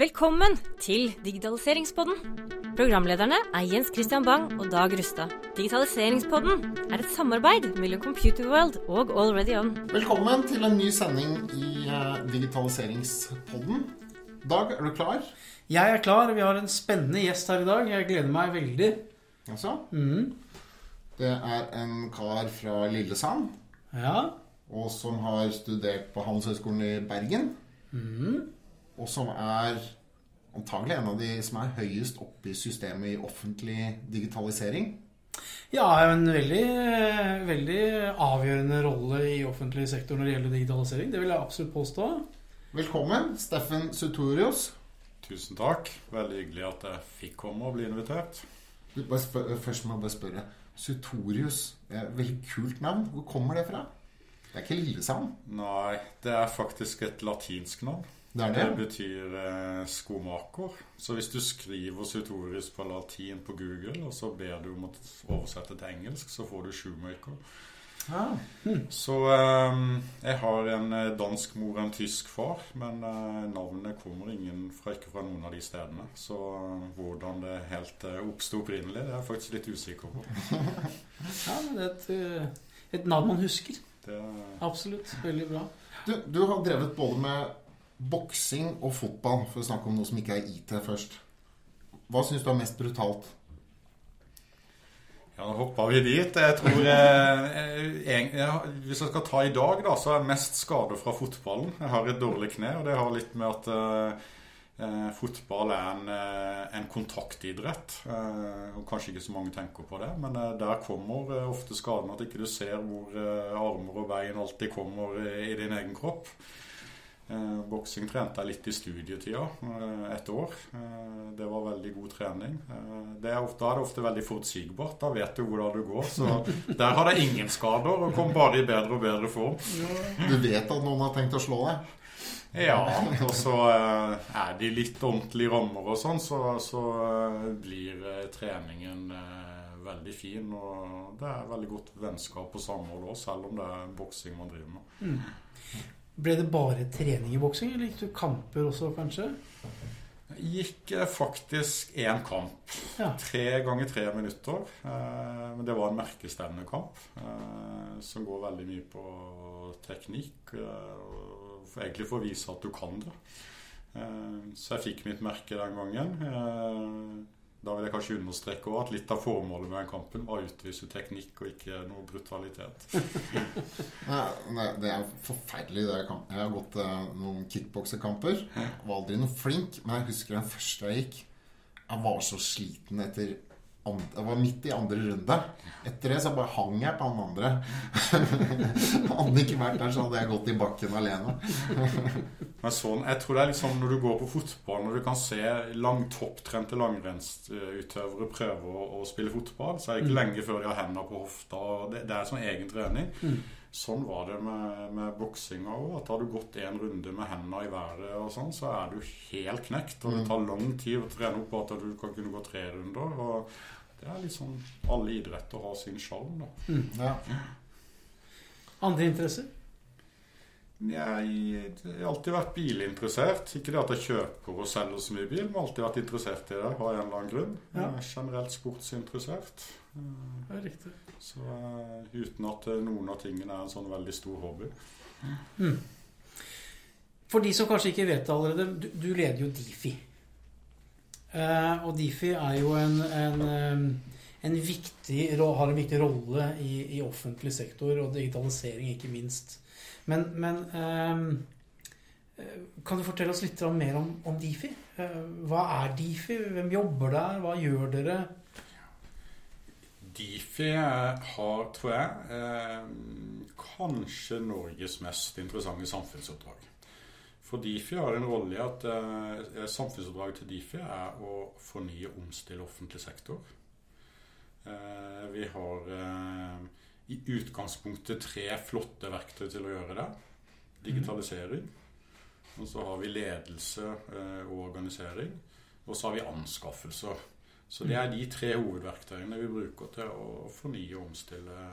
Velkommen til Digitaliseringspodden. Programlederne er Jens Christian Bang og Dag Rustad. Digitaliseringspodden er et samarbeid mellom Computerworld og Already On. Velkommen til en ny sending i uh, Digitaliseringspodden. Dag, er du klar? Jeg er klar. Vi har en spennende gjest her i dag. Jeg gleder meg veldig. Altså, Mhm. det er en kar fra Lillesand, Ja. og som har studert på Handelshøyskolen i Bergen. Mhm. Og som er antagelig en av de som er høyest oppe i systemet i offentlig digitalisering. Ja, en veldig, veldig avgjørende rolle i offentlig sektor når det gjelder digitalisering. Det vil jeg absolutt påstå. Velkommen, Steffen Sutorius. Tusen takk. Veldig hyggelig at jeg fikk komme og bli invitert. Du, bare spør, først må jeg bare spørre. Sutorius, er et veldig kult navn. Hvor kommer det fra? Det er ikke Lillesand? Nei, det er faktisk et latinsk navn. Det er Det det? betyr eh, skomaker. Så hvis du skriver Sutorius på latin på Google, og så ber du om å oversette til engelsk, så får du shoemaker. Ja. Så eh, jeg har en eh, dansk mor og en tysk far, men eh, navnet kommer ingen fra, ikke fra noen av de stedene. Så eh, hvordan det helt eh, oppsto opprinnelig, det er jeg faktisk litt usikker på. Ja, men det er et, eh, et navn man husker. Det, Absolutt. Veldig bra. Du, du har drevet både med boksing og fotball, for å snakke om noe som ikke er IT først. Hva syns du er mest brutalt? Ja, nå hoppa vi dit. Jeg tror eh, Hvis jeg skal ta i dag, da, så er mest skader fra fotballen. Jeg har et dårlig kne, og det har litt med at eh, eh, fotball er en, eh, en kontaktidrett. Eh, og Kanskje ikke så mange tenker på det, men eh, der kommer ofte skaden at ikke du ser hvor armer og bein alltid kommer i, i din egen kropp. Eh, Boksing trente jeg litt i studietida, eh, et år. Eh, det var veldig god trening. Det er ofte, da er det ofte veldig forutsigbart. Da vet du hvordan det går. Så der har jeg ingen skader og kom bare i bedre og bedre form. Du vet at noen har tenkt å slå deg? Ja, og så er de litt ordentlige rammer og sånn, så, så blir treningen veldig fin. Og det er veldig godt vennskap og samhold òg, selv om det er boksing man driver med. Ble det bare trening i boksing, eller gikk du kamper også, kanskje? Gikk eh, faktisk én kamp. Ja. Tre ganger tre minutter. Eh, men det var en merkestevnekamp kamp som går veldig mye på teknikk. Eh, egentlig for å vise at du kan det. Eh, så jeg fikk mitt merke den gangen. Da vil jeg kanskje understreke også at litt av formålet med den kampen var å utvise teknikk og ikke noe brutalitet. Nei, nei, det er forferdelig. Det er kamp. Jeg har gått eh, noen kickboksekamper. Var aldri noe flink, men jeg husker den første jeg gikk. Jeg var så sliten etter Jeg var midt i andre runde. Etter det så bare hang jeg på han andre. hadde det ikke vært der, så hadde jeg gått i bakken alene. Men sånn, jeg tror det er liksom når du går på fotball, når du kan se lang, topptrente langrennsutøvere prøve å, å spille fotball, så er det ikke lenge før de har hendene på hofta. og Det, det er sånn egen trening. Sånn var det med, med boksinga òg. At har du gått en runde med hendene i været, og sånn, så er du helt knekt. Og det tar lang tid å trene opp at du kan kunne gå tre runder. og det er liksom Alle idretter har sin sjarm, da. Ja. Andre interesser? Jeg har alltid vært bilinteressert. Ikke det at jeg kjøper og selger så mye bil, men alltid vært interessert i det av en eller annen grunn. Ja. Jeg er generelt sportsinteressert. Det er riktig. Så eh, uten at eh, noen av tingene er en sånn veldig stor hobby. For de som kanskje ikke vet det allerede, du, du leder jo Difi. Uh, og Difi er jo en, en, en viktig, har en viktig rolle i, i offentlig sektor, og digitalisering ikke minst. Men, men eh, eh, kan du fortelle oss litt mer om, om Difi? Eh, hva er Difi? Hvem jobber der? Hva gjør dere? Difi eh, har, tror jeg, eh, kanskje Norges mest interessante samfunnsoppdrag. For Difi har en rolle i at eh, samfunnsoppdraget til Difi er å fornye og omstille offentlig sektor. Eh, vi har eh, i utgangspunktet tre flotte verktøy til å gjøre det. Digitalisering. Og så har vi ledelse eh, og organisering. Og så har vi anskaffelser. Så det er de tre hovedverktøyene vi bruker til å fornye og omstille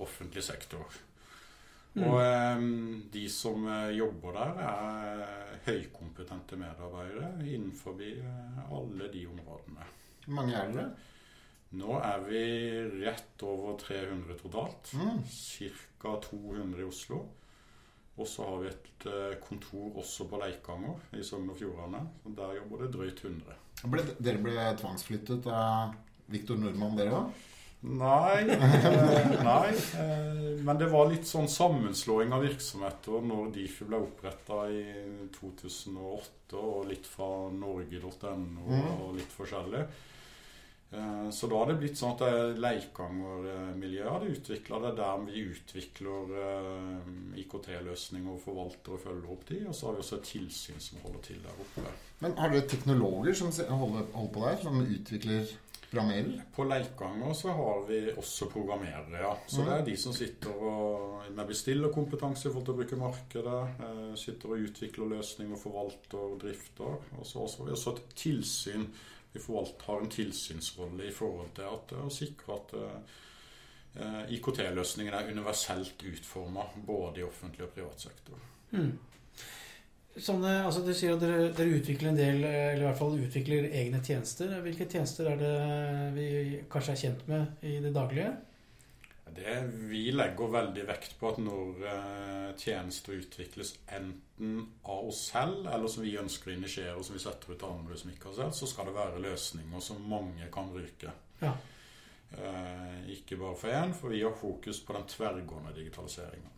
offentlig sektor. Og eh, de som eh, jobber der, er høykompetente medarbeidere innenfor alle de områdene. Hvor mange er dere? Nå er vi rett over 300 totalt. Mm. Ca. 200 i Oslo. Og så har vi et eh, kontor også på Leikanger i Sogn og Fjordane. Og Der jobber det drøyt 100. Ble, dere ble tvangsflyttet av Viktor Nordmann, dere òg? Nei, eh, nei. Eh, men det var litt sånn sammenslåing av virksomheter når Difi ble oppretta i 2008, og litt fra norge.no Mm. og litt forskjellig. Eh, Så da har det blitt sånn at det Leikanger-miljøet hadde utvikla det der vi utvikler eh, IKT-løsninger og forvalter og følger opp de. Og så har vi også et tilsyn som holder til der oppe. Men har dere teknologer som holder, holder på der, som utvikler programmering? På Leikanger så har vi også programmerere, ja. Så det er de som sitter og, med bestillerkompetanse i forhold til å bruke markedet. Eh, sitter og utvikler løsninger, forvalter og drifter. Og så har vi også et tilsyn. Forvalter, har en tilsynsrolle i forhold til at, å sikre at eh, IKT-løsningen er universelt utforma både i offentlig og privat sektor. Mm. Sånn, altså Du sier at dere, dere utvikler en del, eller i hvert fall utvikler egne tjenester. Hvilke tjenester er det vi kanskje er kjent med i det daglige? Det Vi legger veldig vekt på at når eh, tjenester utvikles enten av oss selv, eller som vi ønsker å initiere, og som vi setter ut til andre som ikke har selv, så skal det være løsninger som mange kan bruke. Ja. Eh, ikke bare for én, for vi har fokus på den tverrgående digitaliseringa.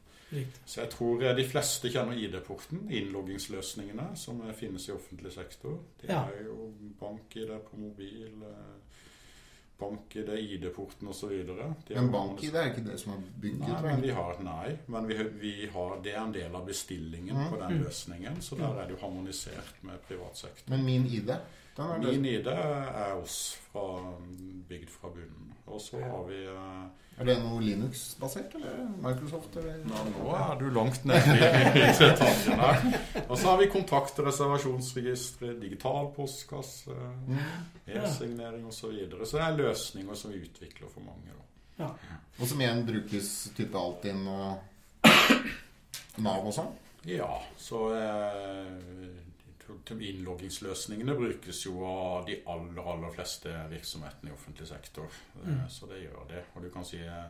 Så jeg tror eh, de fleste kjenner ID-porten, innloggingsløsningene som eh, finnes i offentlig sektor. Det Ja. er jo bank-ID på mobil, eh, bank-ID, ID-porten osv. Men BankID er ikke det som er bygget? Nei, men vi har, nei, men vi, vi har, det er en del av bestillingen mm. på den løsningen. Så der er det jo harmonisert med privat sektor. Men min ID, den er. Min ID er oss fra, bygd fra bunnen. Og så har vi eh, Er det noe Linux-basert, eller Microsoft, eller? Nå, nå er du langt nede i detaljene. Og så har vi kontakt- og reservasjonsregistre, digital postkasse, Mm. e-signering osv. Så, videre. så det er løsninger som vi utvikler for mange. Da. Og som igjen brukes type Altinn og Nav og sånn? Ja, så eh, Innloggingsløsningene brukes jo av de aller, aller fleste virksomhetene i offentlig sektor. Eh, Mm. Så det gjør det. Og du kan si eh,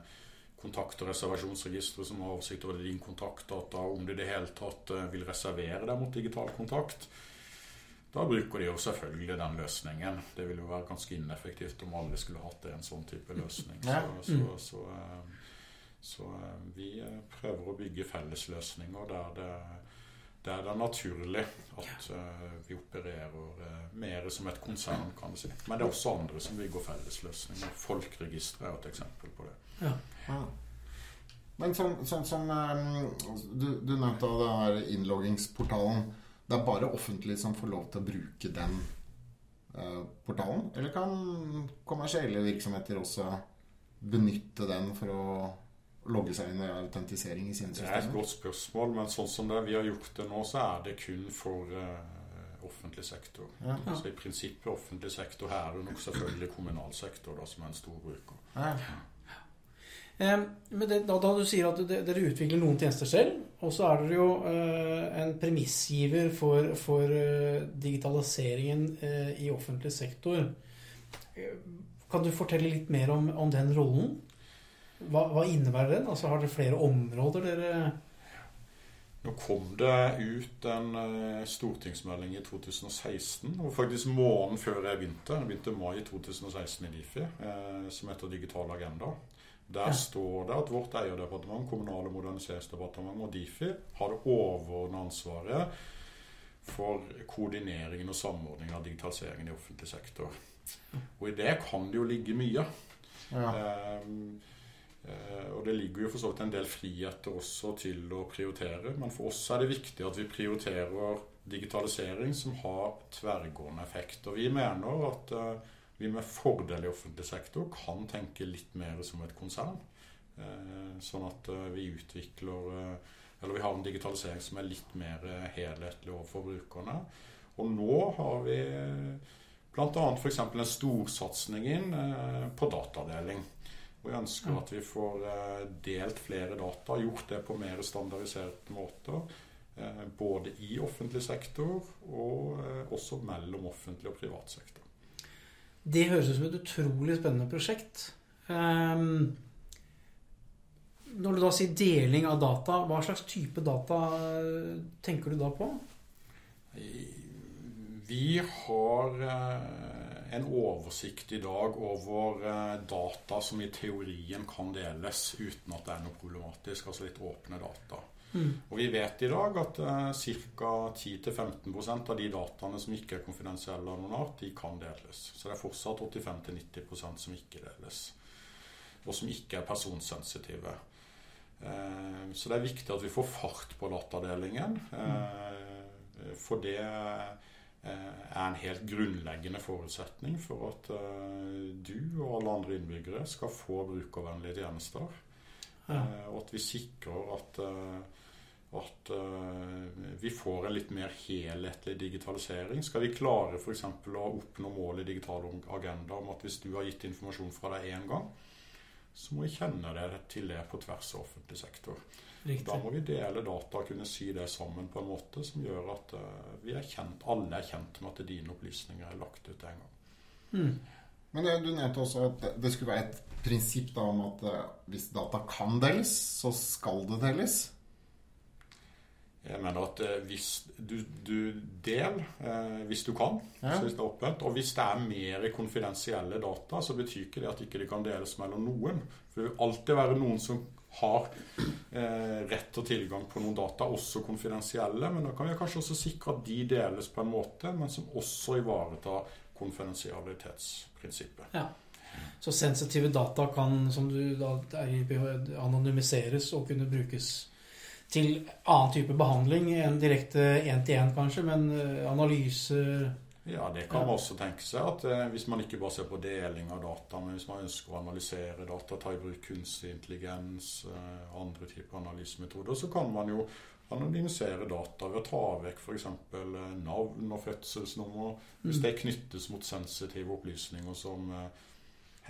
kontakt- og reservasjonsregisteret som har oversikt over din kontaktdata, om du i det hele tatt eh, vil reservere deg mot digital kontakt. Da bruker de jo selvfølgelig den løsningen. Det ville jo være ganske ineffektivt om alle skulle hatt en sånn type løsning. Så, så, Mm. så, eh, så eh, vi eh, prøver å bygge fellesløsninger der det, der det er naturlig at vi opererer mer som et konsern, kan du si. Men det er også andre som bygger fellesløsninger. Folkeregisteret er et eksempel på det. Ja. Men sånn, sånn som eh, du, du nevnte av den her innloggingsportalen. Det er bare offentlig som får lov til å bruke den uh, portalen? Eller kan kommersielle virksomheter også benytte den for å logge seg inn i autentisering i sine Det er et godt spørsmål, men sånn som det vi har gjort det nå, så er det kun for uh, offentlig sektor. Ja. Så i prinsippet offentlig sektor her er nok selvfølgelig kommunal sektor da, som er en stor bruker. Ja. Men det, da, da du sier at dere utvikler noen tjenester selv, og så er dere jo eh, en premissgiver for, for eh, digitaliseringen eh, i offentlig sektor. Kan du fortelle litt mer om, om den rollen? Hva, hva innebærer den? Altså Har dere flere områder dere Nå kom det ut en stortingsmelding i 2016, og faktisk måneden før jeg begynte, jeg begynte mai 2016 i Difi, som heter Digital agenda. Der Ja. står det at vårt eierdepartement, Kommunal- og moderniseringsdepartementet og Difi har det overordnede ansvaret for koordineringen og samordningen av digitaliseringen i offentlig sektor. Og i det kan det jo ligge mye. Ja. Ehm, eh, og det ligger jo for så vidt en del friheter også til å prioritere. Men for oss er det viktig at vi prioriterer digitalisering som har tverrgående effekt. Og vi mener at eh, vi med fordel i offentlig sektor kan tenke litt mer som et konsern. Eh, sånn at eh, vi utvikler eh, Eller vi har en digitalisering som er litt mer helhetlig overfor brukerne. Og nå har vi Bl.a. f.eks. en storsatsing inn på datadeling. Og vi ønsker at vi får delt flere data, gjort det på mer standardiserte måter. Både i offentlig sektor og også mellom offentlig og privat sektor. Det høres ut som et utrolig spennende prosjekt. Um, når du da sier deling av data, hva slags type data eh, tenker du da på? Vi har eh, en oversikt i dag over eh, data som i teorien kan deles uten at det er noe problematisk, altså litt åpne data. Og vi vet i dag at eh, ca. 10-15% av de dataene som ikke er konfidensielle av noen art, de kan deles. Så det er fortsatt 85-90% som ikke deles. Og som ikke er personsensitive. Eh, så det er viktig at vi får fart på datadelingen. Eh, for det eh, er en helt grunnleggende forutsetning for at eh, du og alle andre innbyggere skal få brukervennlige tjenester. Ja. Eh, Og at vi sikrer at, at eh, vi får en litt mer helhetlig digitalisering. Skal vi klare f.eks. å oppnå målet i digital agenda om at hvis du har gitt informasjon fra deg én gang, så må vi kjenne det til det på tvers av offentlig sektor. Da må vi dele data og kunne sy det sammen på en måte som gjør at eh, vi er kjent, alle er kjent med at dine opplysninger er lagt ut en gang. Mm. Men eh, du nevnte også at det skulle være et prinsipp da om at hvis data kan deles, så skal det deles. Jeg mener at eh, hvis du, du del eh, hvis du kan, Ja. så hvis det er åpent. Og hvis det er mer konfidensielle data, så betyr ikke det at ikke de kan deles mellom noen. For det vil alltid være noen som har eh, rett og tilgang på noen data, også konfidensielle. Men da kan vi kanskje også sikre at de deles på en måte, men som også ivaretar konfidensialitetsprinsippet. Ja. Så sensitive data kan, som du da er anonymiseres og kunne brukes til annen type behandling enn direkte én-til-én, kanskje, men analyser... analyse Ja, det kan man også tenke seg. at eh, Hvis man ikke bare ser på deling av data, men hvis man ønsker å analysere data, ta i bruk kunstig intelligens, eh, andre typer analysemetoder, så kan man jo anonymisere data ved å ta vekk f.eks. navn og fødselsnummer. Hvis det knyttes mot sensitive opplysninger som eh,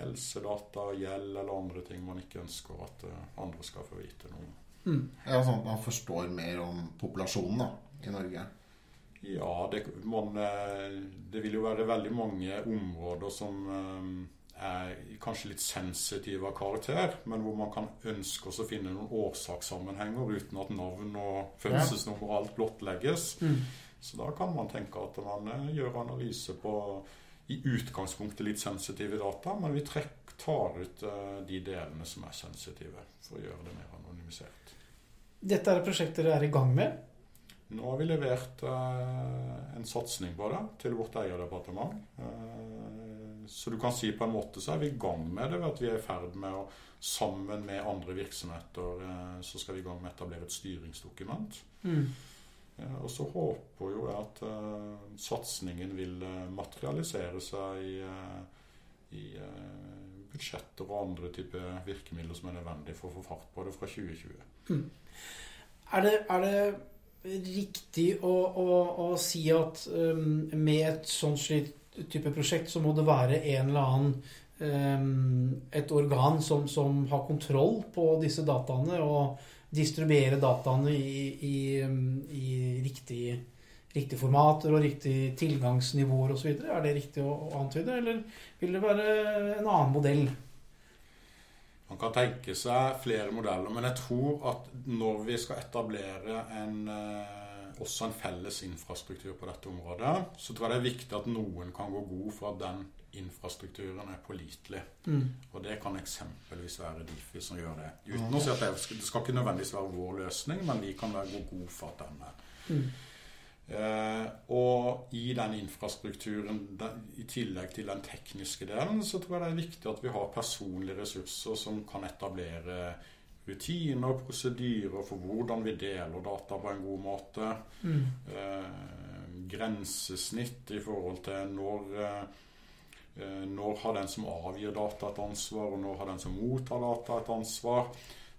helsedata, gjeld eller andre ting man ikke ønsker at eh, andre skal få vite noe om. Mm. Ja, sånn at man forstår mer om populasjonen da, i Norge. Ja, det, man, eh, det vil jo være veldig mange områder som eh, er kanskje litt sensitive av karakter, men hvor man kan ønske oss å finne noen årsakssammenhenger uten at navn og fødselsnummer og alt blottlegges. Mm. Så da kan man tenke at man eh, gjør analyse på i utgangspunktet litt sensitive data, men vi trekk, tar ut eh, de delene som er sensitive, for å gjøre det mer anonymisert. Dette er et prosjekt dere er i gang med. Nå har vi levert eh, en satsing på det til vårt eierdepartement. Eh, så du kan si på en måte så er vi i gang med det ved at vi er i ferd med å sammen med andre virksomheter så skal vi i gang med å etablere et styringsdokument. Mm. Og så håper jo jeg at eh, satsingen vil materialisere seg i, i budsjetter og andre typer virkemidler som er nødvendig for å få fart på det fra 2020. Er det, er det riktig å, å, å si at um, med et sånt slikt type prosjekt så må det være en eller annen um, et organ som, som har kontroll på disse dataene og distribuere dataene i, i, um, i riktig, riktig formater og riktige tilgangsnivåer osv.? Er det riktig å, å antyde, eller vil det være en annen modell? Man kan tenke seg flere modeller, men jeg tror at når vi skal etablere en, eh, også en felles infrastruktur på dette området, så tror jeg det er viktig at noen kan gå god for at den infrastrukturen er pålitelig. Mm. Og det kan eksempelvis være Difi som gjør det. Uten å si at det, skal- ikke nødvendigvis være vår løsning, men vi kan være god for at den er. Mm. Eh, og i den infrastrukturen, i tillegg til den tekniske delen, så tror jeg det er viktig at vi har personlige ressurser som kan etablere rutiner og prosedyrer for hvordan vi deler data på en god måte. Mm. Eh, grensesnitt i forhold til når eh, eh, Når har den som avgir data et ansvar, og når har den som mottar data et ansvar?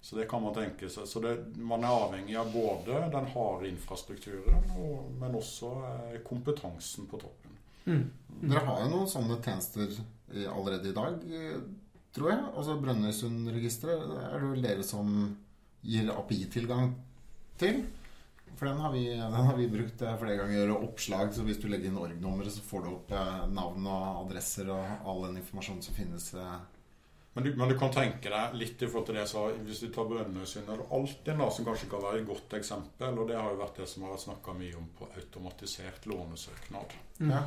Så det kan man tenke seg. Så det, man er avhengig av både den harde infrastrukturen, og, men også eh, kompetansen på toppen. Mm. Dere har jo noen sånne tjenester allerede i dag. Eh, tror jeg. Altså Brønnøysundregisteret er det vel dere som gir API-tilgang til. For den har, vi, den har vi brukt eh, flere ganger. Og oppslag, så hvis du legger inn org-nummeret, så får du opp eh, navn og adresser og all den informasjonen som finnes. Men du, men du kan tenke deg litt i forhold til det jeg sa, hvis du tar Brønnøysund, er det alltid noe som kanskje kan være et godt eksempel, og det har jo vært det som har vært snakka mye om på automatisert lånesøknad. Mm. Ja.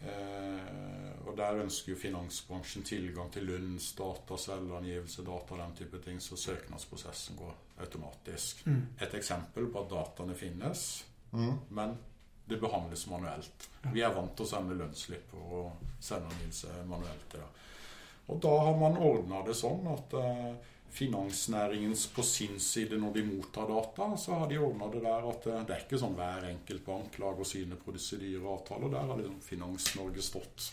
Eh, og der ønsker jo finansbransjen tilgang til lønnsdata, selvangivelse, data og den type ting, så søknadsprosessen går automatisk. Mm. Et eksempel på at dataene finnes, Mm. men det behandles manuelt. Vi er vant til å sende lønnsslipp og selvangivelse manuelt. Ja. Og da har man ordna det sånn at eh, finansnæringens på sin side, når de mottar data, så har de ordna det der at eh, det er ikke sånn hver enkelt bank lager sine prosedyrer og avtaler. Der har liksom Finans-Norge stått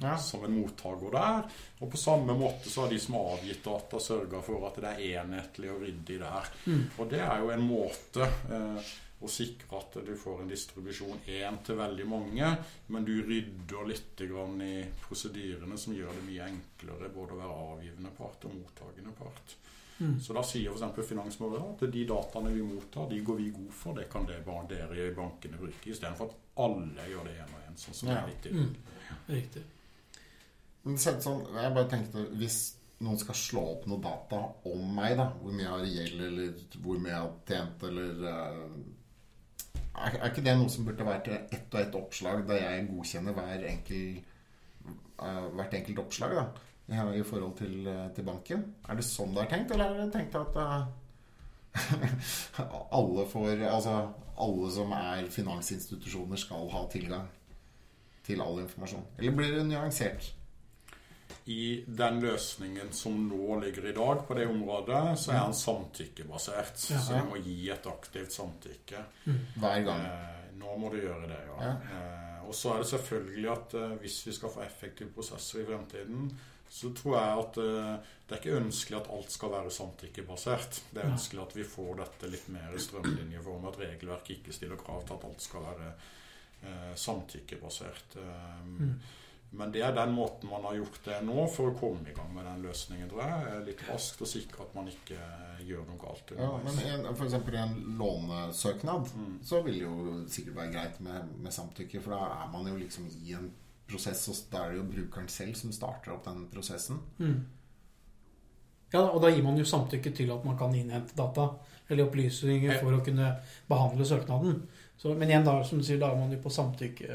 Ja. som en mottaker der. Og på samme måte så har de som har avgitt data, sørga for at det er enhetlig og ryddig der. Mm. Og det er jo en måte eh, å sikre at du får en distribusjon én til veldig mange, men du rydder litt grann i prosedyrene som gjør det mye enklere både å være avgivende part og mottagende part. Mm. Så da sier f.eks. Finansmålet at de dataene vi mottar, de går vi god for. Det kan det bare dere i bankene bruke, istedenfor at alle gjør det én og én. Sånn som Ja. det er litt Mm. Riktig. Men sett sånn, jeg bare tenkte Hvis noen skal slå opp noe data om meg, da hvor mye jeg har gjeld, eller hvor mye jeg har tjent, eller eh, er, er ikke det noe som burde vært ett og ett oppslag da jeg godkjenner hver enkel, uh, hvert enkelt oppslag da, i, forhold til, eh, til banken? Er det sånn det er tenkt, eller er det tenkt at uh, alle får Altså alle som er finansinstitusjoner, skal ha tilgang til all informasjon? Eller blir det nyansert? I den løsningen som nå ligger i dag på det området, så er den samtykkebasert. Ja. Så du må gi et aktivt samtykke. Hver gang. Eh, nå må du gjøre det, ja. Ja. Eh, og så er det selvfølgelig at eh, hvis vi skal få effektive prosesser i fremtiden, så tror jeg at eh, det er ikke ønskelig at alt skal være samtykkebasert. Det er ønskelig at vi får dette litt mer i strømlinjeform, at regelverket ikke stiller krav til at alt skal være eh, samtykkebasert. Eh, Mm. Men det er den måten man har gjort det nå for å komme i gang med den løsningen, tror jeg. Eh, Litt raskt og sikre at man ikke eh, gjør noe galt. Ja, men en, for eksempel i en lånesøknad Mm. så vil det jo sikkert være greit med, med samtykke, for da er man jo liksom i en prosess, og da er det jo brukeren selv som starter opp den prosessen. Mm. Ja, og da gir man jo samtykke til at man kan innhente data eller opplysninger for å kunne behandle søknaden. Så, men igjen, da, som du sier, da er man jo på samtykke.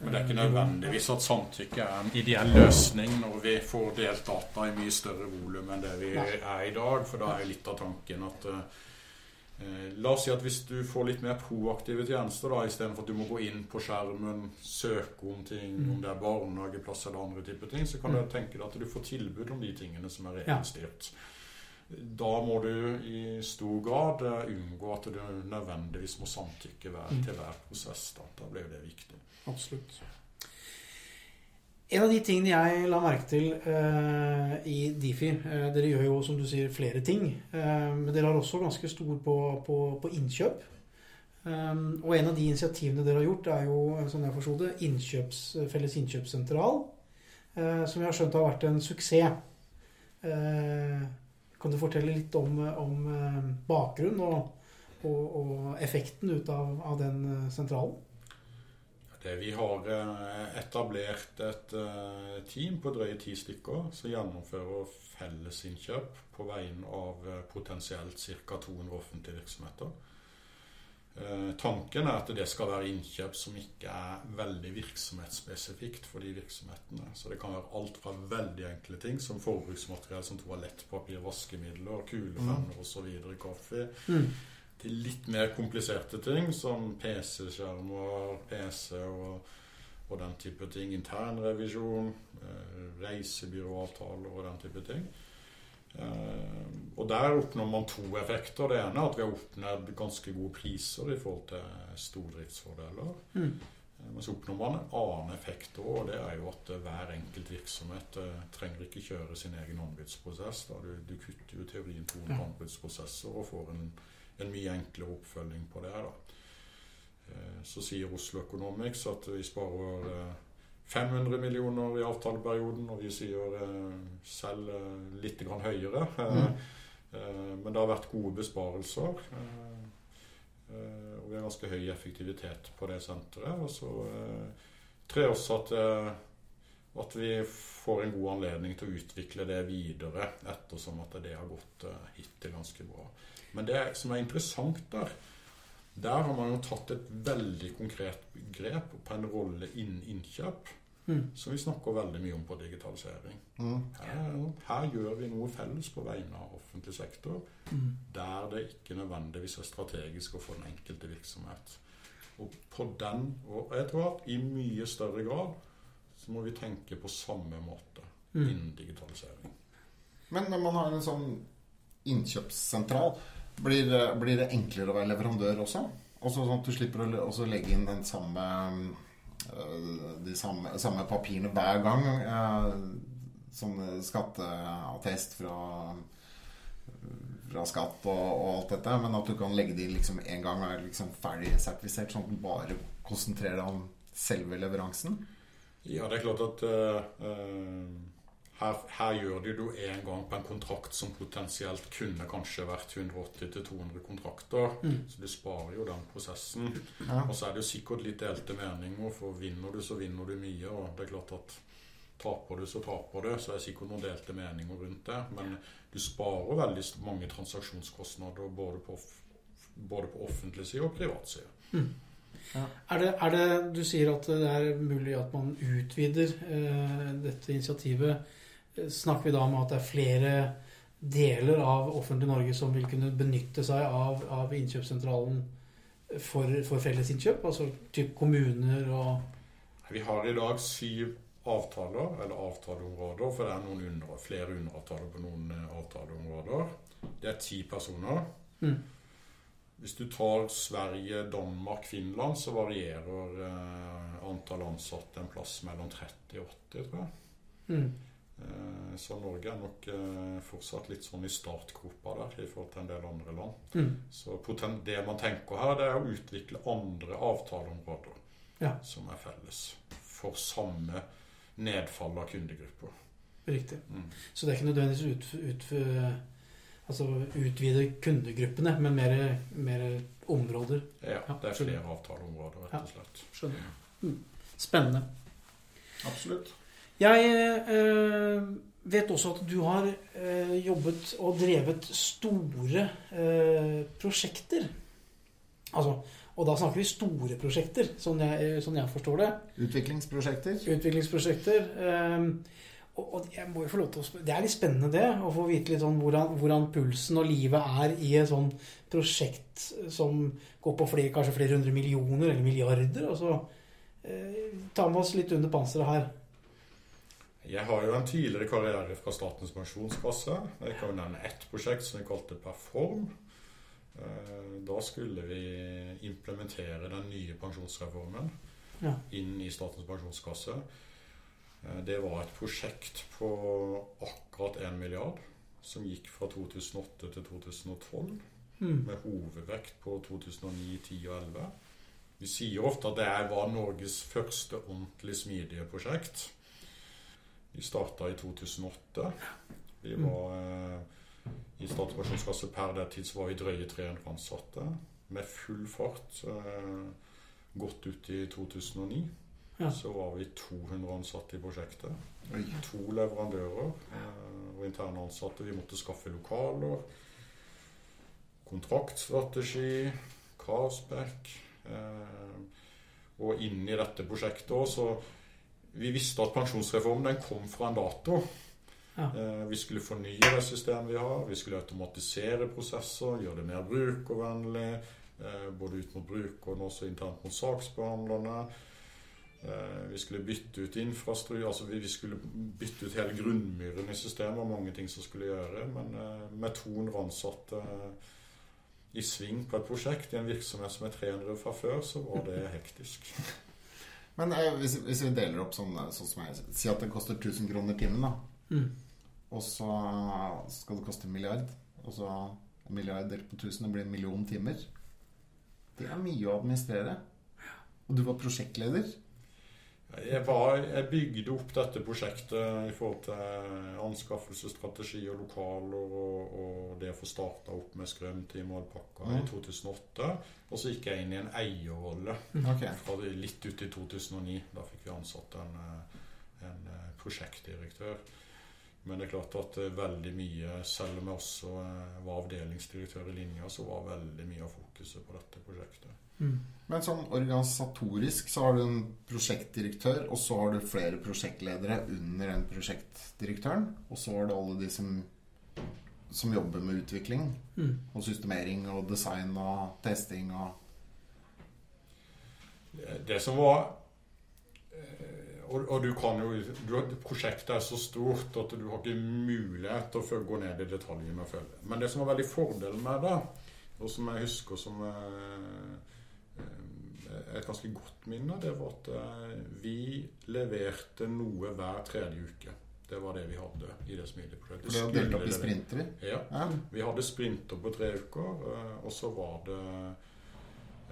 Men det er ikke nødvendigvis at samtykke er en ideell løsning når vi får delt data i mye større volum enn det vi er i dag. For da er litt av tanken at eh, La oss si at hvis du får litt mer proaktive tjenester, da, istedenfor at du må gå inn på skjermen, søke om ting, Mm. om det er barnehageplass eller andre typer ting, så kan Mm. du tenke deg at du får tilbud om de tingene som er Ja. Da må du i stor grad eh, unngå at du nødvendigvis må samtykke hver, Mm. til hver prosess. Da, da blir jo det viktig. Absolutt. En av de tingene jeg la merke til eh, i Difi eh, Dere gjør jo, som du sier, flere ting. eh, men dere har også ganske stor på, på, på innkjøp. Um, og en av de initiativene dere har gjort, er jo sånn jeg forsto det, innkjøps, felles innkjøpssentral. eh, som jeg har skjønt har vært en suksess. Eh, kan du fortelle litt om, om bakgrunnen og, og, og effekten ut av, av den eh, sentralen? Det vi har eh, etablert et eh, team på drøye ti stykker som gjennomfører fellesinnkjøp på vegne av eh, potensielt ca. 200 offentlige virksomheter. Eh, Tanken er at det skal være innkjøp som ikke er veldig virksomhetsspesifikt for de virksomhetene. Så det kan være alt fra veldig enkle ting som forbruksmateriell som toalettpapir, vaskemidler, kulepenner osv., kaffe, Mm. til litt mer kompliserte ting som PC-skjermer, PC og, og den type ting. Internrevisjon, eh, reisebyråavtaler og den type ting. Eh, og der oppnår man to effekter. Det ene er at vi har oppnådd ganske gode priser i forhold til stordriftsfordeler. Mm. Eh, Men så oppnår man en annen effekt òg, og det er jo at eh, hver enkelt virksomhet trenger ikke kjøre sin egen anbudsprosess. Du, du kutter jo teorien 200 Ja. anbudsprosesser og får en, en mye enklere oppfølging på det. Da. Så sier Oslo Economics at vi sparer 500 millioner i avtaleperioden, og vi sier eh, selv eh, litt grann høyere. Eh, Mm. Men det har vært gode besparelser. Og vi har ganske høy effektivitet på det senteret. Og så trer også at, at vi får en god anledning til å utvikle det videre, ettersom at det har gått hittil ganske bra. Men det som er interessant der, der har man jo tatt et veldig konkret grep på en rolle innen innkjøp, Mm. som vi snakker veldig mye om på digitalisering. Mm. Her, her gjør vi noe felles på vegne av offentlig sektor, Mm. der det ikke nødvendigvis er strategisk å få den enkelte virksomhet. Og på den, og jeg tror at i mye større grad så må vi tenke på samme måte Mm. innen digitalisering. Men når man har en sånn innkjøpssentral, blir, det- blir det enklere å være leverandør også? Også sånn at du slipper å også legge inn den samme de samme, samme papirene hver gang. Som Sånn skatteattest fra, fra skatt og, og alt dette. Men at du kan legge det inn liksom en gang og er liksom ferdig sertifisert, sånn at du bare konsentrerer deg om selve leveransen. Ja, det er klart at eh, eh, her, her gjør du det jo en gang på en kontrakt som potensielt kunne kanskje vært 180-200 kontrakter. Mm. Så du sparer jo den prosessen. Ja. Og så er det jo sikkert litt delte meninger, for vinner du, så vinner du mye. Og det er klart at taper du, så taper du. Så er det sikkert noen delte meninger rundt det. Men du sparer veldig mange transaksjonskostnader både på, både på offentlig side og privat side. Er det, er det Du sier at det er mulig at man utvider eh, dette initiativet. Snakker vi da om at det er flere deler av offentlig Norge som vil kunne benytte seg av, av innkjøpssentralen for, for fellesinnkjøp? Altså typ kommuner og Vi har i dag syv avtaler, eller avtaleområder, for det er noen under, flere underavtaler på noen eh, avtaleområder. Det er ti personer. Mm. Hvis du tar Sverige, Danmark, Finland, så varierer eh, antall ansatte en plass mellom 30 og 80, tror jeg. mm. Eh, så Norge er nok eh, fortsatt litt sånn i startgropa der i forhold til en del andre land. Mm. Så det man tenker her, det er å utvikle andre avtaleområder Ja. som er felles for samme nedfall av kundegrupper. Riktig. Mm. Så det er ikke nødvendigvis ut, ut, altså utvide kundegruppene, men mer, mer områder. Ja, Ja, det er flere avtaleområder, rett og slett. Skjønner. Mm. Spennende. Absolutt. Jeg eh, vet også at du har eh, jobbet og drevet store eh, prosjekter. Altså, og da snakker vi store prosjekter, sånn jeg, sånn jeg forstår det. Utviklingsprosjekter. Utviklingsprosjekter. eh, og, og jeg må jo få lov til å Det er litt spennende det, å få vite litt sånn hvordan, hvordan pulsen og livet er i et sånn prosjekt som går på flere, kanskje flere hundre millioner eller milliarder. Altså, eh, ta med oss litt under panseret her. Jeg har jo en tidligere karriere fra Statens pensjonskasse. Jeg kan jo nevne ett prosjekt som vi kalte Perform. Eh, Da skulle vi implementere den nye pensjonsreformen Ja. inn i Statens pensjonskasse. Eh, Det var et prosjekt på akkurat 1 milliard, som gikk fra 2008 til 2012, Mm. med hovedvekt på 2009, 10 og 11. Vi sier ofte at det var Norges første ordentlig smidige prosjekt. Vi starta i 2008. Vi var eh, i Statens pensjonskasse per det tids var vi drøye 300 ansatte. Med full fart eh, godt ut i 2009. Ja. Så var vi 200 ansatte i prosjektet. Oi. To leverandører eh, og interne ansatte. Vi måtte skaffe lokaler. Kontraktstrategi, kravspekk. Eh, og inni dette prosjektet òg, så Vi visste at pensjonsreformen den kom fra en dato. Ja. Eh, vi skulle fornye det systemet vi har. Vi skulle automatisere prosesser, gjøre det mer brukervennlig. Eh, både ut mot brukerne og også internt mot saksbehandlerne. Eh, Vi skulle bytte ut infrastruktur, altså vi skulle bytte ut hele grunnmyren i systemet og mange ting som skulle gjøre. Men med 200 ansatte i sving på et prosjekt i en virksomhet som er 300 fra før, så var det hektisk. Men eh, hvis, hvis vi deler opp sånn, sånn som jeg Si at det koster 1000 kroner timen, da. Mm. Og så skal det koste en milliard. Og så en milliard delt på 1000, det blir en million timer. Det er mye å administrere. Og du var prosjektleder. Jeg, var, jeg bygde opp dette prosjektet i forhold til anskaffelsesstrategi og lokaler og, og det å få starta opp med Skrømteam og Alpakka i Mm. 2008. Og så gikk jeg inn i en eierrolle okay. fra litt ut i 2009. Da fikk vi ansatt en, eh, en eh, prosjektdirektør. Men det er klart at eh, veldig mye, selv om jeg også var avdelingsdirektør i linja, så var veldig mye av fokuset på dette prosjektet. Mm. Men sånn organisatorisk så har du en prosjektdirektør, og så har du flere prosjektledere under den prosjektdirektøren. Og så har du alle de som, som jobber med utvikling Mm. og systemering og design og testing og Det- som var eh, og, og du kan jo du, har- Prosjektet er så stort at du har ikke mulighet til å gå ned i detaljene og følge. Men det som var veldig fordelen med det, og som jeg husker som eh, et ganske godt minne, det var at eh, vi leverte noe hver tredje uke. Det var det vi hadde i det smidige prosjektet. det var delt opp i Skulle sprinter. Ja. Ja. Vi hadde sprinter på tre uker, eh, og så var det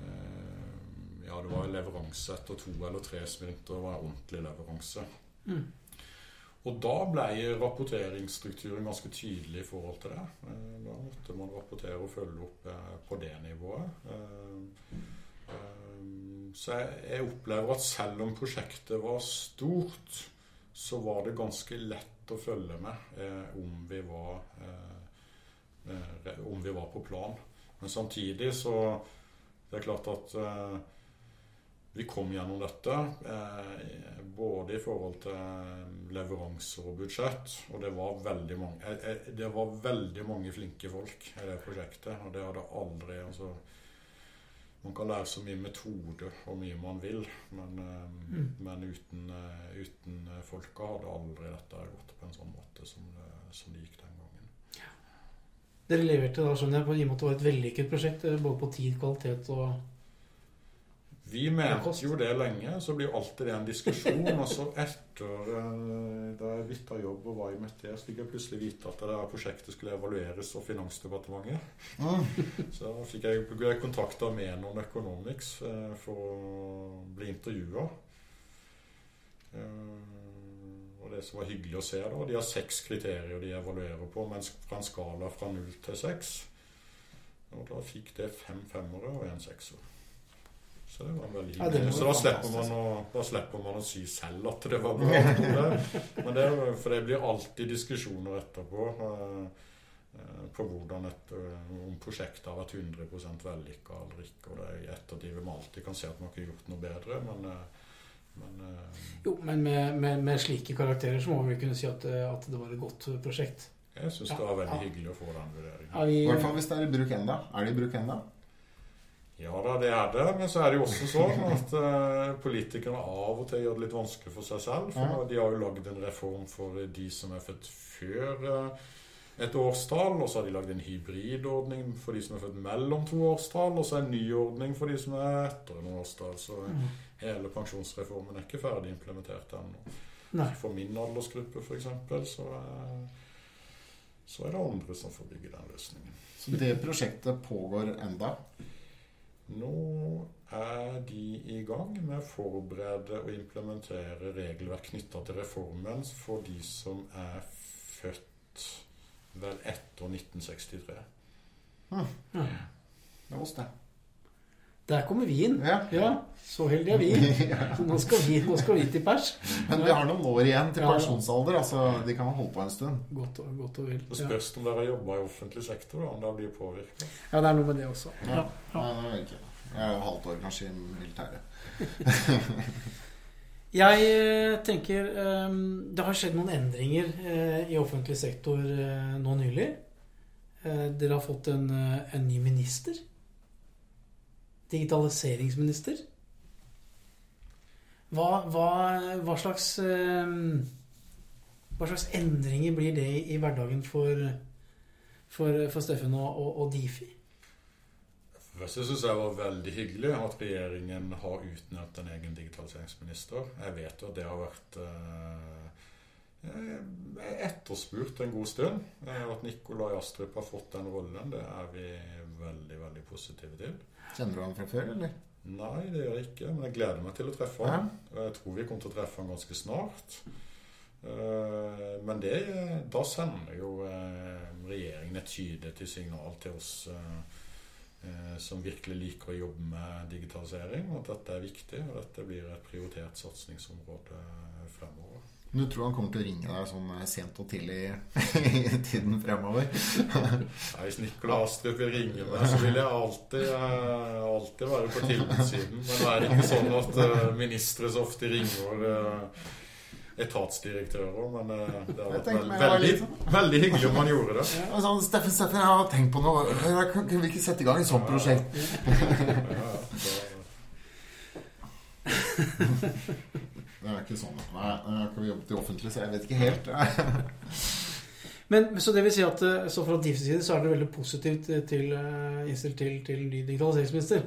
eh, Ja, det var leveranse etter to eller tre sprinter. Det var en ordentlig leveranse. Mm. Og da ble rapporteringsstrukturen ganske tydelig i forhold til det. Eh, Da måtte man rapportere og følge opp eh, på det nivået. Eh, eh, Så jeg, jeg opplever at selv om prosjektet var stort, så var det ganske lett å følge med eh, om, vi var, eh, eh, om vi var på plan. Men samtidig så Det er klart at eh, vi kom gjennom dette, eh, både i forhold til leveranser og budsjett. Og det var veldig mange, eh, eh, det var veldig mange flinke folk i det prosjektet. Og det hadde aldri altså, Man kan lære så mye metode og mye man vil, men, eh, Mm. men uten, eh, uten eh, folka hadde aldri dette gått på en sånn måte som det, som det gikk den gangen. Dere leverte da, skjønner jeg, på i og med at det var et vellykket prosjekt, både på tid, kvalitet og Vi mente jo det lenge, så blir jo alltid det en diskusjon. Og så etter eh, da jeg bytta jobb og var i Meteor, fikk jeg plutselig vite at det prosjektet skulle evalueres av Finansdepartementet. Mm. Så fikk jeg, jeg kontakta Menon Economics eh, for å bli intervjua. Og det som var hyggelig å se, da De har seks kriterier de evaluerer på, mens fra en skala fra null til seks. Og da fikk det fem femmere og en sekser. Så det var veldig Ja, det var så da slipper, man å, da slipper man å si selv at det var bra. Men det, for det blir alltid diskusjoner etterpå eh, eh, på hvordan et, eh, om prosjektet har vært 100% vellykka eller ikke. Og det er i ettertid vil man alltid kan se at man ikke har gjort noe bedre, men, men Jo, men med, med, med slike karakterer så må vi kunne si at, at det var et godt prosjekt. jeg syns Ja, det var veldig ja. hyggelig å få den vurderingen. I hvert fall hvis det er i bruk enda. Er det i bruk enda? Ja da, det er det. Men så er det jo også sånn at eh, politikerne av og til gjør det litt vanskelig for seg selv. For Ja. de har jo lagd en reform for de som er født før eh, et årstall. Og så har de lagd en hybridordning for de som er født mellom to årstall. Og så en ny ordning for de som er etter en årstall. Så Mm. hele pensjonsreformen er ikke ferdig implementert ennå. Nei. For min aldersgruppe, f.eks., så, er- så er det andre som får bygge den løsningen. Så det prosjektet pågår enda. Nå er de i gang med å forberede og implementere regelverk knytta til reformen for de som er født vel etter 1963. Ja. Det var oss, det. Der kommer vi inn. Ja. Ja, så heldige er vi. Nå skal vi, nå skal vi til pers. Men vi har noen år igjen til pensjonsalder. Altså, de kan holde på en stund. Godt og, godt og vel. Det Ja. spørs om dere har jobba i offentlig sektor, om dere blir påvirka. ja, det er noe med det også. Ja. Ja. Nei, det ikke. Jeg er jo halvt år kanskje i militæret. Jeg eh, tenker eh, Det har skjedd noen endringer eh, i offentlig sektor eh, nå nylig. Eh, Dere har fått en, en ny minister. Digitaliseringsminister. Hva, hva, hva slags eh, Hva slags endringer blir det i, hverdagen for, for, for Steffen og, og, og Difi? Først syns jeg var veldig hyggelig at regjeringen har utnevnt en egen digitaliseringsminister. Jeg vet jo at det har vært eh, etterspurt en god stund. Eh, At Nikolai Astrup har fått den rollen, det er vi veldig, veldig positive til. Kjenner du han fra før, eller? Nei, det gjør jeg ikke. Men jeg gleder meg til å treffe ham. Og jeg tror vi kommer til å treffe han ganske snart. Eh, Men det, da sender jo eh, regjeringen et tydelig signal til oss eh, som virkelig liker å jobbe med digitalisering, at dette er viktig, og dette blir et prioritert satsingsområde fremover. Du tror han kommer til å ringe deg sånn eh, sent og tidlig i tiden fremover? Nei, Hvis Nikolai Astrup vil ringe meg, så vil jeg alltid, eh, alltid være på tilbudssiden. Men det er ikke sånn at eh, ministre så ofte ringer etatsdirektører. Men det hadde vært veld, det var veldig, veldig hyggelig om han gjorde det. Ja, sånn, Steffen, Steffen, jeg har tenkt på noe. Jeg kan- vi ikke sette i gang et sånt prosjekt? Ja, ja, da- Det er ikke sånn. Nei, jeg har ikke jobbet i offentlig, så jeg vet ikke helt. Men, så det vil si at eh, så fra DIFs side så er det veldig positivt eh, til, eh, innstilt til, til ny digitaliseringsminister.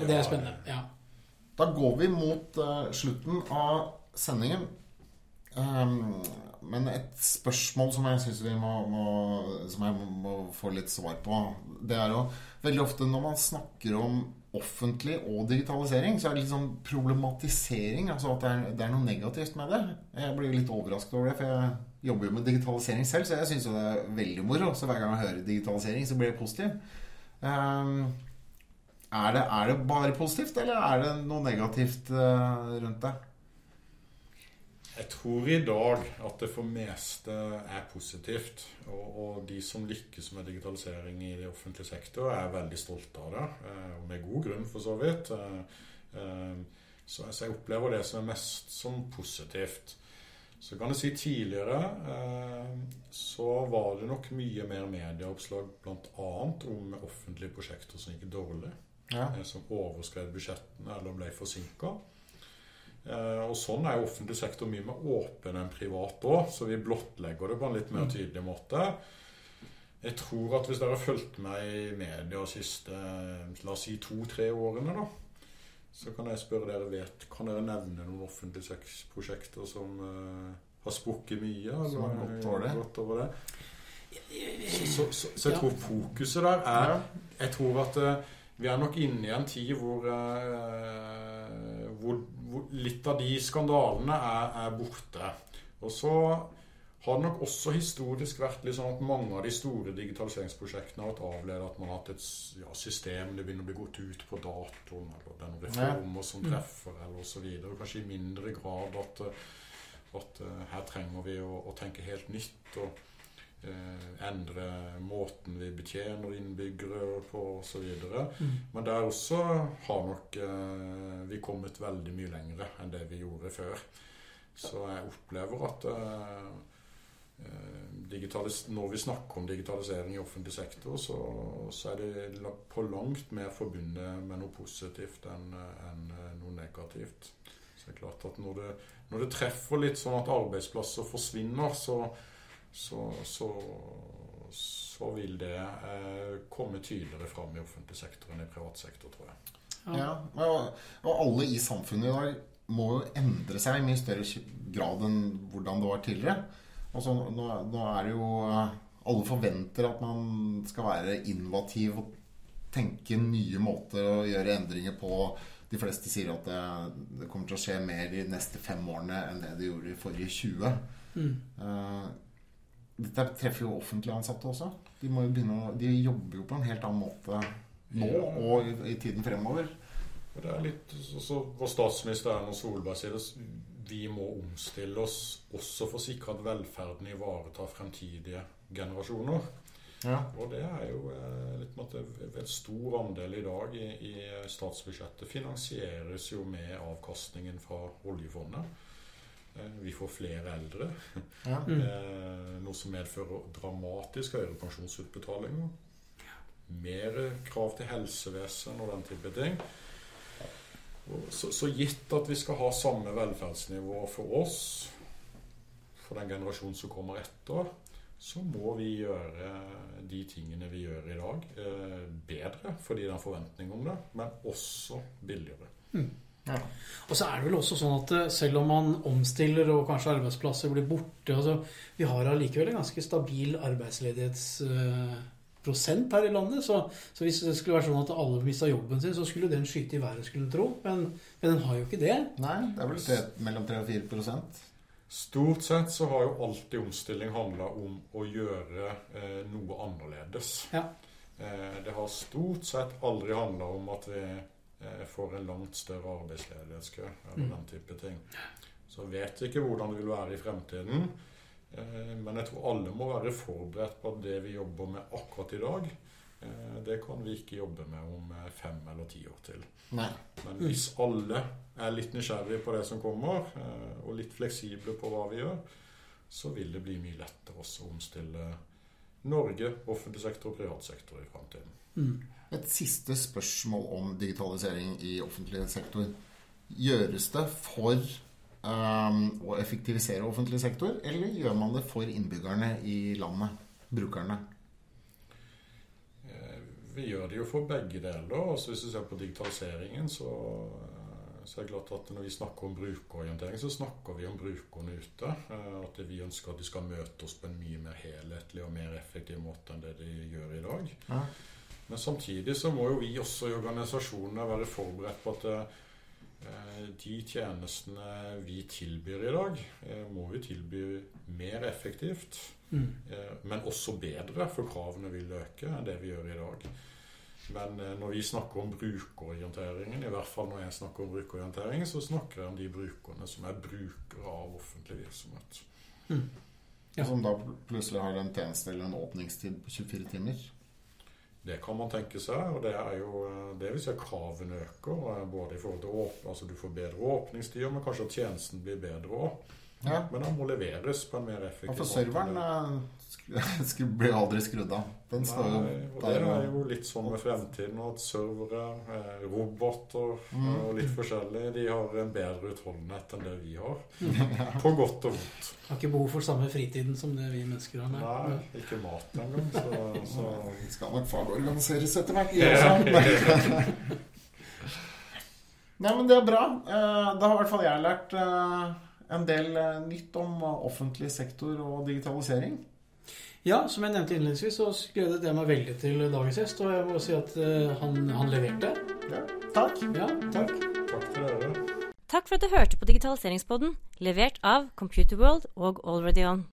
Og det er spennende. Ja. Da går vi mot uh, slutten av sendingen. Um, men et spørsmål som jeg syns vi må, må, som jeg må få litt svar på, det er jo veldig ofte når man snakker om offentlig og digitalisering, så er det litt sånn problematisering. Altså at det er, det er noe negativt med det. Jeg blir litt overrasket over det, for jeg jobber jo med digitalisering selv, så jeg syns jo det er veldig moro. Så hver gang jeg hører digitalisering, så blir jeg positiv. Um, er det, er det bare positivt, eller er det noe negativt uh, rundt det? Jeg tror i dag at det for meste er positivt. Og, og de som lykkes med digitalisering i det offentlige sektor, er veldig stolte av det. eh, Og med god grunn, for så vidt. Eh, eh, Så jeg opplever det som er mest som positivt. Så kan jeg si tidligere så var det nok mye mer medieoppslag bl.a. om offentlige prosjekter som gikk dårlig. Ja. Som overskred budsjettene eller ble forsinka. Eh, Og sånn er jo offentlig sektor mye mer åpen enn privat òg, så vi blottlegger det på en litt mer tydelig måte. Jeg tror at hvis dere har fulgt meg i media de siste la oss si to-tre årene, da, så kan jeg spørre dere vet, Kan dere nevne noen offentlige prosjekter som uh, har sprukket mye? Som har gått over det? gått over det? Så, så, så, jeg tror fokuset der er Jeg tror at uh, vi er nok inne i en tid hvor, uh, hvor litt av de skandalene er, er borte. Og så har det nok også historisk vært litt sånn at mange av de store digitaliseringsprosjektene har vært avledet at man har hatt et ja, system det begynner å bli gått ut på datoen, eller det er noen reformer som treffer, eller osv. Kanskje i mindre grad at, at eh, her trenger vi å, å tenke helt nytt. og endre måten vi betjener innbyggere på osv. Mm. Men der også har nok eh, vi kommet veldig mye lengre enn det vi gjorde før. Så jeg opplever at eh, eh, når vi snakker om digitalisering i offentlig sektor, så, så er det på langt mer forbundet med noe positivt enn enn, eh, noe negativt. Så det er klart at når det, når det treffer litt sånn at arbeidsplasser forsvinner, så, så, så, så vil det eh, komme tydeligere fram i offentlig sektor enn i privat sektor, tror jeg. Ja, og, og alle i samfunnet i dag må jo endre seg i mye større grad enn hvordan det var tidligere. Altså, nå, nå er det jo eh, Alle forventer at man skal være innovativ og tenke nye måter å gjøre endringer på. De fleste sier at det, det kommer til å skje mer de neste fem årene enn det det gjorde i forrige 20. Mm. Eh, dette treffer jo offentlig ansatte også. De, jo å, de jobber jo på en helt annen måte nå Ja. og i, i tiden fremover. Og det er litt så, så Vår statsminister Erna Solberg sier det vi må omstille oss også for å sikre at velferden ivaretar fremtidige generasjoner. Ja. Og det er jo eh, en stor andel i dag i, i statsbudsjettet finansieres jo med avkastningen fra oljefondet. Eh, Vi får flere eldre, Ja. Mm. eh, noe som medfører dramatisk høyere pensjonsutbetalinger. Mer krav til helsevesen og den type ting. Så, så gitt at vi skal ha samme velferdsnivå for oss, for den generasjonen som kommer etter, så må vi gjøre de tingene vi gjør i dag, eh, bedre fordi det er en forventning om det, men også billigere. Ja. Og så er det vel også sånn at eh, selv om man omstiller og kanskje arbeidsplasser blir borte altså, Vi har allikevel en ganske stabil arbeidsledighets... eh, her i landet. Så, så hvis det skulle være sånn at alle mista jobben sin, så skulle den skyte i været, skulle en tro. Men, men den har jo ikke det. Nei, det er vel tre, mellom 3 og 4 prosent. Stort sett så har jo alltid omstilling handla om å gjøre eh, noe annerledes. Ja. Eh, det har stort sett aldri handla om at vi eh, får en langt større arbeidsledighetskø eller Mm. den type ting. Så vet ikke hvordan det vil være i fremtiden. Eh, men jeg tror alle må være forberedt på at det vi jobber med akkurat i dag, eh, det kan vi ikke jobbe med om eh, fem eller ti år til. Nei. Men hvis alle er litt nysgjerrige på det som kommer, eh, og litt fleksible på hva vi gjør, så vil det bli mye lettere også å omstille Norge, offentlig sektor og privat sektor i framtiden. Mm. Et siste spørsmål om digitalisering i offentlig sektor. Gjøres det for um, å effektivisere offentlig sektor, eller gjør man det for innbyggerne i landet? Brukerne? Eh, Vi gjør det jo for begge deler. Altså hvis du ser på digitaliseringen, så, så er det klart at når vi snakker om brukerorientering, så snakker vi om brukerne ute. Eh, At vi ønsker at de skal møte oss på en mye mer helhetlig og mer effektiv måte enn det de gjør i dag. Ja. Men samtidig så må jo vi også i organisasjonene være forberedt på at eh, de tjenestene vi tilbyr i dag, eh, må vi tilby mer effektivt. Mm. Men også bedre, for kravene vil øke enn det vi gjør i dag. Men eh, når vi snakker om brukerorienteringen, i hvert fall når jeg snakker om brukerorientering, så snakker jeg om de brukerne som er brukere av offentlig virksomhet. Ja. Som da plutselig har en tjeneste eller en åpningstid på 24 timer? Det kan man tenke seg, og det er jo eh, det vil si at kravene øker. eh, Både i forhold til åp altså du får bedre åpningstider, men kanskje at tjenesten blir bedre òg. Ja. Men den må leveres på en mer effektiv måte. Ja, for serveren skru- blir aldri skrudd av. Den står jo Nei, og det der. er jo litt sånn med fremtiden at servere, eh, roboter Mm. og litt forskjellig, de har en bedre utholdenhet enn det vi har. På godt og vondt. Har ikke behov for samme fritiden som det vi mennesker har. Nei, ikke mat engang. Så, så Vi skal nok fagorganiseres etter hvert. Ja. også. Nei, men det er bra. Eh, Da har i hvert fall jeg lært eh, en del nytt om offentlig sektor og digitalisering. Ja, som jeg nevnte innledningsvis, så gledet jeg meg veldig til dagens gjest. Og jeg må si at eh, han, han leverte. Ja, takk. Ja, takk. takk for dere. Takk for at du hørte på Digitaliseringspodden, levert av Computerworld og AlreadyOn.